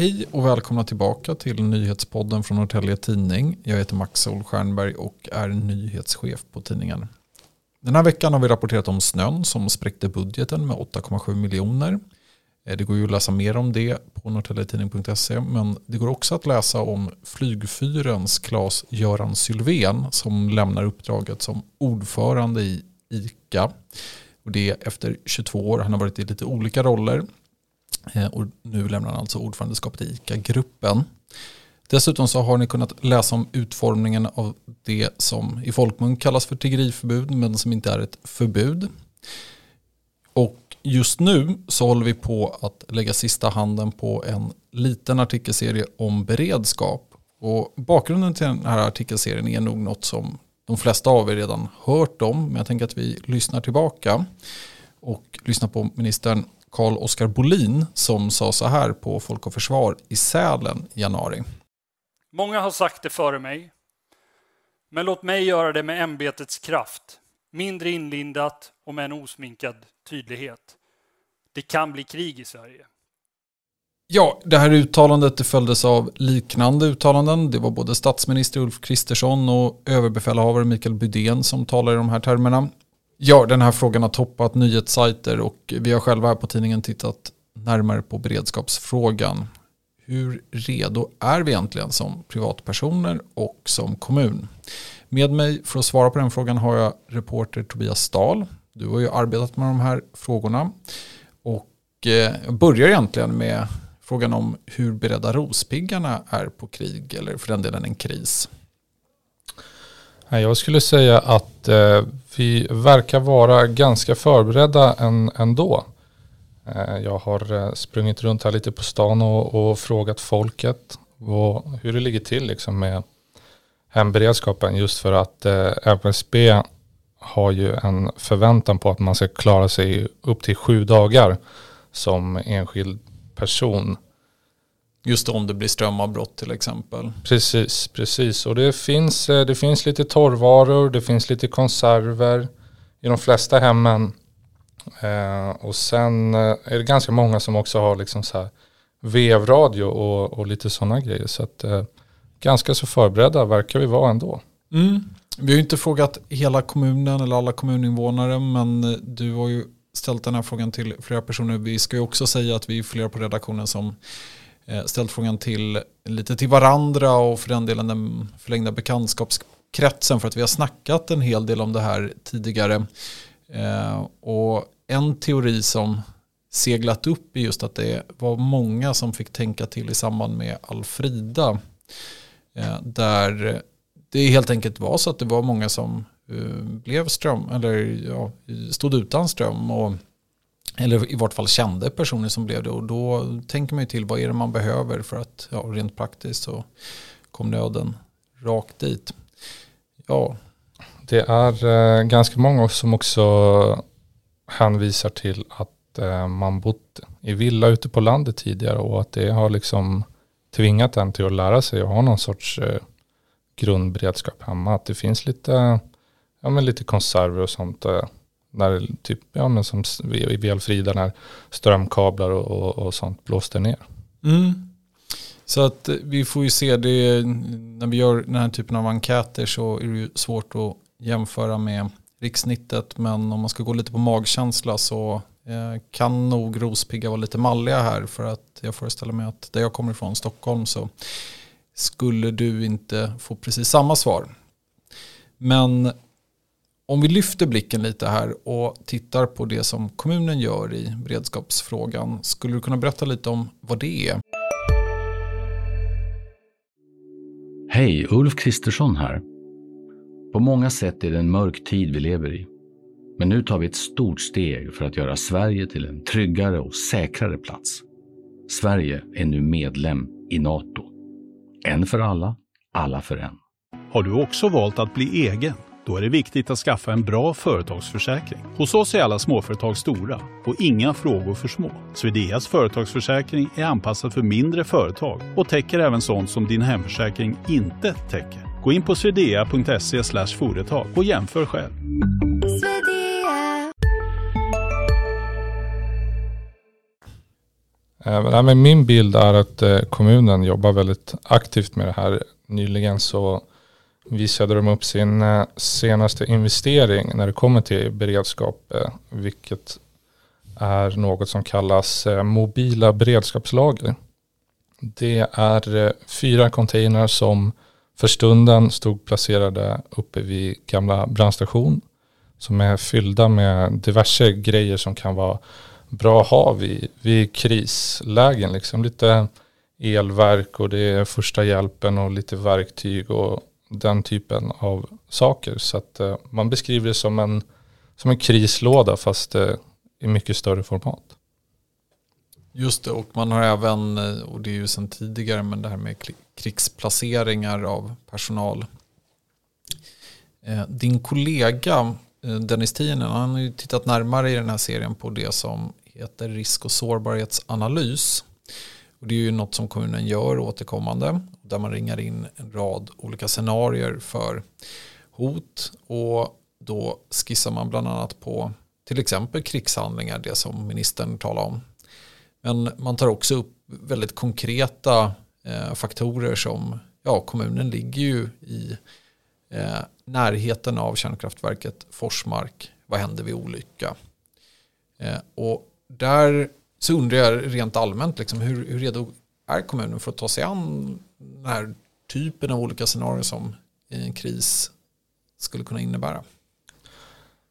Hej och välkomna tillbaka till nyhetspodden från Norrtälje Tidning. Jag heter Max Solstjernberg och är nyhetschef på tidningen. Den här veckan har vi rapporterat om snön som spräckte budgeten med 8,7 miljoner. Eh, det går ju att läsa mer om det på norrtäljetidning.se men det går också att läsa om flygfyrens Claes-Göran Sylvén som lämnar uppdraget som ordförande i ICA. Och det efter 22 år. Han har varit i lite olika roller Eh, och nu lämnar han alltså ordförandeskapet i ICA-gruppen. Dessutom så har ni kunnat läsa om utformningen av det som i folkmun kallas för tiggeriförbud men som inte är ett förbud. Och just nu så håller vi på att lägga sista handen på en liten artikelserie om beredskap. Och bakgrunden till den här artikelserien är nog något som de flesta av er redan hört om. Men jag tänker att vi lyssnar tillbaka och lyssnar på ministern Carl Oskar Bolin som sa så här på Folk och Försvar i Sälen i januari. Många har sagt det före mig, men låt mig göra det med ämbetets kraft, mindre inlindat och med en osminkad tydlighet. Det kan bli krig i Sverige. Ja, det här uttalandet det följdes av liknande uttalanden. Det var både statsminister Ulf Kristersson och överbefälhavare Mikael Bydén som talade i de här termerna. Ja, den här frågan har toppat nyhetssajter och vi har själva här på tidningen tittat närmare på beredskapsfrågan. Hur redo är vi egentligen som privatpersoner och som kommun? Med mig för att svara på den frågan har jag reporter Tobias Stahl. Du har ju arbetat med de här frågorna. Och eh, jag börjar egentligen med frågan om hur beredda Rospiggarna är på krig eller för den delen en kris. Jag skulle säga att eh, vi verkar vara ganska förberedda ändå. Eh, jag har eh, sprungit runt här lite på stan och, och frågat folket vad, hur det ligger till liksom med hemberedskapen just för att eh, MSB har ju en förväntan på att man ska klara sig upp till sju dagar som enskild person Just om det blir strömavbrott till exempel. Precis, precis. Och det finns, eh, det finns lite torrvaror, det finns lite konserver i de flesta hemmen. Eh, och sen eh, är det ganska många som också har liksom så här vevradio och, och lite sådana grejer. Så att eh, ganska så förberedda verkar vi vara ändå. Mm. Vi har ju inte frågat hela kommunen eller alla kommuninvånare men du har ju ställt den här frågan till flera personer. Vi ska ju också säga att vi är flera på redaktionen som Eh, ställt frågan till lite till varandra och för den delen den förlängda bekantskapskretsen för att vi har snackat en hel del om det här tidigare. Eh, och en teori som seglat upp är just att det var många som fick tänka till i samband med Alfrida. Eh, där det helt enkelt var så att det var många som blev ström, eller ja, stod utan ström. Och eller i vart fall kände personer som blev det. Och då tänker man ju till vad är det man behöver för att ja, rent praktiskt så kom nöden rakt dit. Ja. Det är eh, ganska många som också hänvisar till att eh, man bott i villa ute på landet tidigare och att det har liksom tvingat en till att lära sig att ha någon sorts eh, grundberedskap hemma. Att det finns lite, ja, men lite konserver och sånt. Eh, när typ, ja men som i Velfrida när strömkablar och, och, och sånt blåste ner. Mm. Så att eh, vi får ju se det, när vi gör den här typen av enkäter så är det ju svårt att jämföra med rikssnittet. Men om man ska gå lite på magkänsla så eh, kan nog Rospigga vara lite malliga här. För att jag föreställer mig att där jag kommer ifrån, Stockholm, så skulle du inte få precis samma svar. Men om vi lyfter blicken lite här och tittar på det som kommunen gör i beredskapsfrågan. Skulle du kunna berätta lite om vad det är? Hej, Ulf Kristersson här. På många sätt är det en mörk tid vi lever i. Men nu tar vi ett stort steg för att göra Sverige till en tryggare och säkrare plats. Sverige är nu medlem i Nato. En för alla, alla för en. Har du också valt att bli egen? Då är det viktigt att skaffa en bra företagsförsäkring. Hos oss är alla småföretag stora och inga frågor för små. Swedeas företagsförsäkring är anpassad för mindre företag och täcker även sånt som din hemförsäkring inte täcker. Gå in på swedea.se företag och jämför själv. Eh, men min bild är att eh, kommunen jobbar väldigt aktivt med det här. Nyligen så visade de upp sin eh, senaste investering när det kommer till beredskap, eh, vilket är något som kallas eh, mobila beredskapslager. Det är fyra containrar som för stunden stod placerade uppe vid gamla brandstation som är fyllda med diverse grejer som kan vara bra att ha vid, vid krislägen. Liksom lite elverk och det är första hjälpen och lite verktyg och den typen av saker. Så att eh, man beskriver det som en, som en krislåda fast eh, i mycket större format. Just det, och man har även, eh, och det är ju sedan tidigare, men det här med krigsplaceringar av personal. Din kollega Dennis Tienen, han har ju tittat närmare i den här serien på det som heter risk och sårbarhetsanalys. Och det är ju något som kommunen gör återkommande. Där man ringar in en rad olika scenarier för hot. Och då skissar man bland annat på till exempel krigshandlingar, det som ministern talar om. Men man tar också upp väldigt konkreta eh, faktorer som ja, kommunen ligger ju i eh, närheten av kärnkraftverket Forsmark. Vad händer vid olycka? Eh, och där så undrar jag rent allmänt, liksom, hur, hur redo är kommunen för att ta sig an den här typen av olika scenarier som en kris skulle kunna innebära?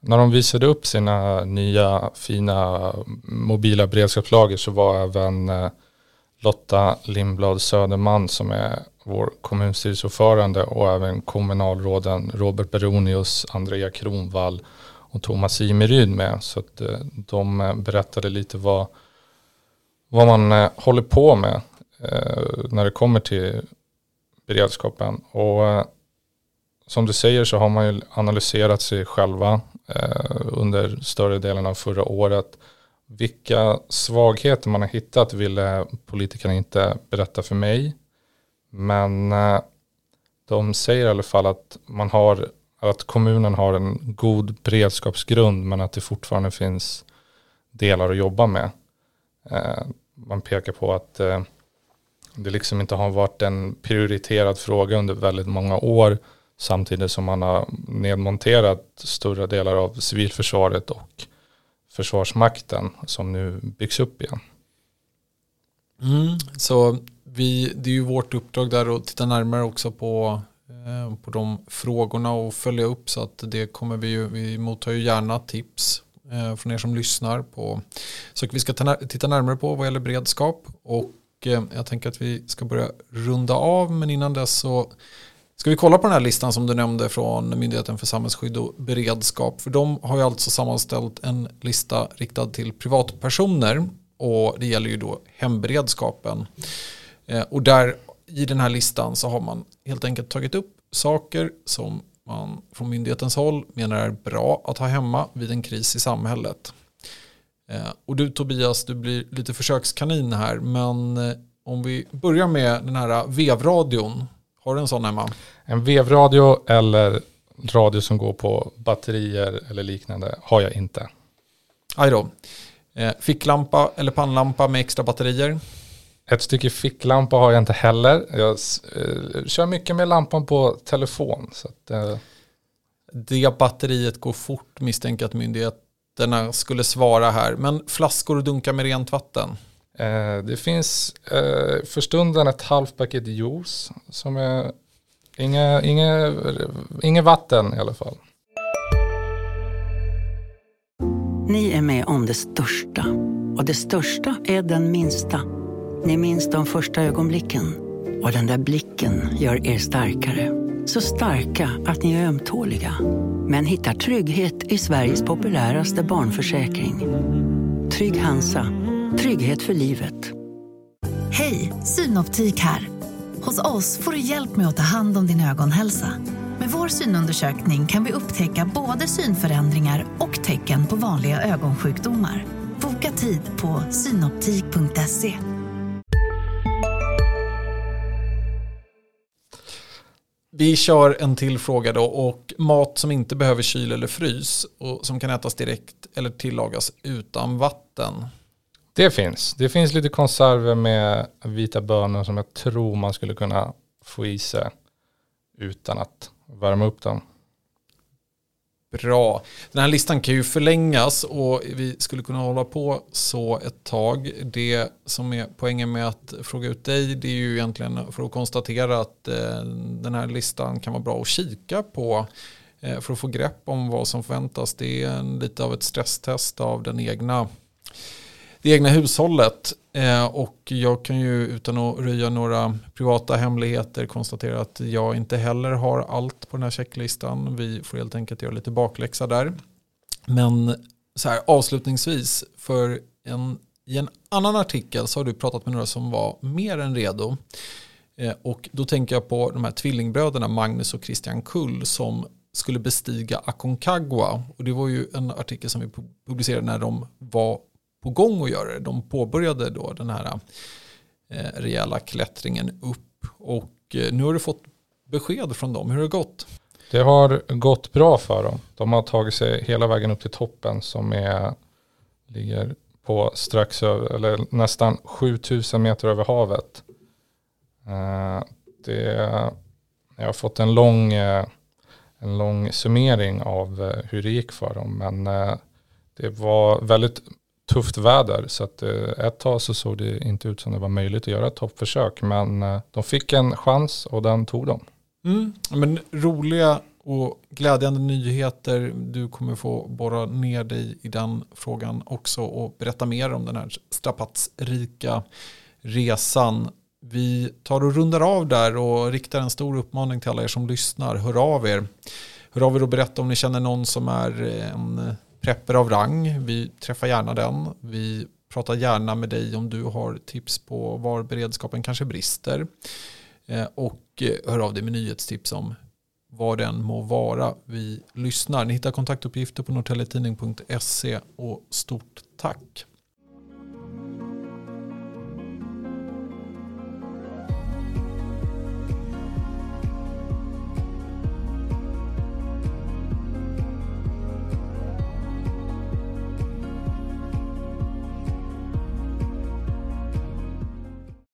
När de visade upp sina nya fina mobila beredskapslager så var även eh, Lotta Lindblad Söderman som är vår kommunstyrelseordförande och även kommunalråden Robert Beronius, Andrea Kronvall och Thomas Imeryd med. Så att eh, de eh, berättade lite vad, vad man eh, håller på med eh, när det kommer till beredskapen. Och eh, som du säger så har man ju analyserat sig själva under större delen av förra året. Vilka svagheter man har hittat ville politikerna inte berätta för mig. Men de säger i alla fall att man har att kommunen har en god beredskapsgrund men att det fortfarande finns delar att jobba med. Man pekar på att eh, det liksom inte har varit en prioriterad fråga under väldigt många år samtidigt som man har nedmonterat stora delar av civilförsvaret och försvarsmakten som nu byggs upp igen. Mm, så vi, det är ju vårt uppdrag där att titta närmare också på Eh, på de frågorna och följa upp så att det kommer vi ju, vi mottar ju gärna tips Eh, från er som lyssnar på saker vi ska titta närmare på vad gäller beredskap. Och eh, jag tänker att vi ska börja runda av. Men innan dess så ska vi kolla på den här listan som du nämnde från Myndigheten för samhällsskydd och beredskap. För de har ju alltså sammanställt en lista riktad till privatpersoner. Och det gäller ju då hemberedskapen. Eh, och där i den här listan så har man helt enkelt tagit upp saker som man från myndighetens håll menar är bra att ha hemma vid en kris i samhället. Eh, och du Tobias, du blir lite försökskanin här, men eh, om vi börjar med den här vevradion. Har du en sån hemma? En vevradio eller radio som går på batterier eller liknande har jag inte. Aj då. Eh, ficklampa eller pannlampa med extra batterier? Ett stycke ficklampa har jag inte heller. Jag eh, kör mycket med lampan på telefon. Så att, eh. Det batteriet går fort misstänker att myndigheterna skulle svara här. Men flaskor och dunkar med rent vatten? Eh, det finns eh, för stunden ett halvt paket juice som är inga, inga, inga vatten i alla fall. Ni är med om det största och det största är den minsta. Ni minns de första ögonblicken och den där blicken gör er starkare. Så starka att ni är ömtåliga. Men hittar trygghet i Sveriges populäraste barnförsäkring. Trygg Hansa. Trygghet för livet. Hej, Synoptik här. Hos oss får du hjälp med att ta hand om din ögonhälsa. Med vår synundersökning kan vi upptäcka både synförändringar och tecken på vanliga ögonsjukdomar. Boka tid på synoptik.se. Vi kör en till fråga då och mat som inte behöver kyl eller frys och som kan ätas direkt eller tillagas utan vatten. Det finns. Det finns lite konserver med vita bönor som jag tror man skulle kunna få i sig utan att värma upp dem. Bra. Den här listan kan ju förlängas och vi skulle kunna hålla på så ett tag. Det som är poängen med att fråga ut dig det är ju egentligen för att konstatera att eh, den här listan kan vara bra att kika på eh, för att få grepp om vad som förväntas. Det är lite av ett stresstest av den egna det egna hushållet. Eh, och jag kan ju utan att röja några privata hemligheter konstatera att jag inte heller har allt på den här checklistan. Vi får helt enkelt göra lite bakläxa där. Men så här, avslutningsvis, för en, i en annan artikel så har du pratat med några som var mer än redo. Eh, och då tänker jag på de här tvillingbröderna Magnus och Christian Kull som skulle bestiga Aconcagua. Och det var ju en artikel som vi publicerade när de var på gång att göra det. De påbörjade då den här eh, rejäla klättringen upp och eh, nu har du fått besked från dem. Hur har det gått? Det har gått bra för dem. De har tagit sig hela vägen upp till toppen som är, ligger på strax över, eller nästan 7000 meter över havet. Eh, det, jag har fått en lång, eh, en lång summering av hur det gick för dem. Men det var väldigt tufft väder så att eh, ett tag så såg det inte ut som det var möjligt att göra ett toppförsök men eh, de fick en chans och den tog de. Mm, men roliga och glädjande nyheter. Du kommer få borra ner dig i den frågan också och berätta mer om den här strapatsrika resan. Vi tar och rundar av där och riktar en stor uppmaning till alla er som lyssnar. Hör av er. Hör av er och berätta om ni känner någon som är eh, en prepper av rang. Vi träffar gärna den. Vi pratar gärna med dig om du har tips på var beredskapen kanske brister. Eh, och eh, hör av dig med nyhetstips om vad den må vara. Vi lyssnar. Ni hittar kontaktuppgifter på norrtäljetidning.se och stort tack.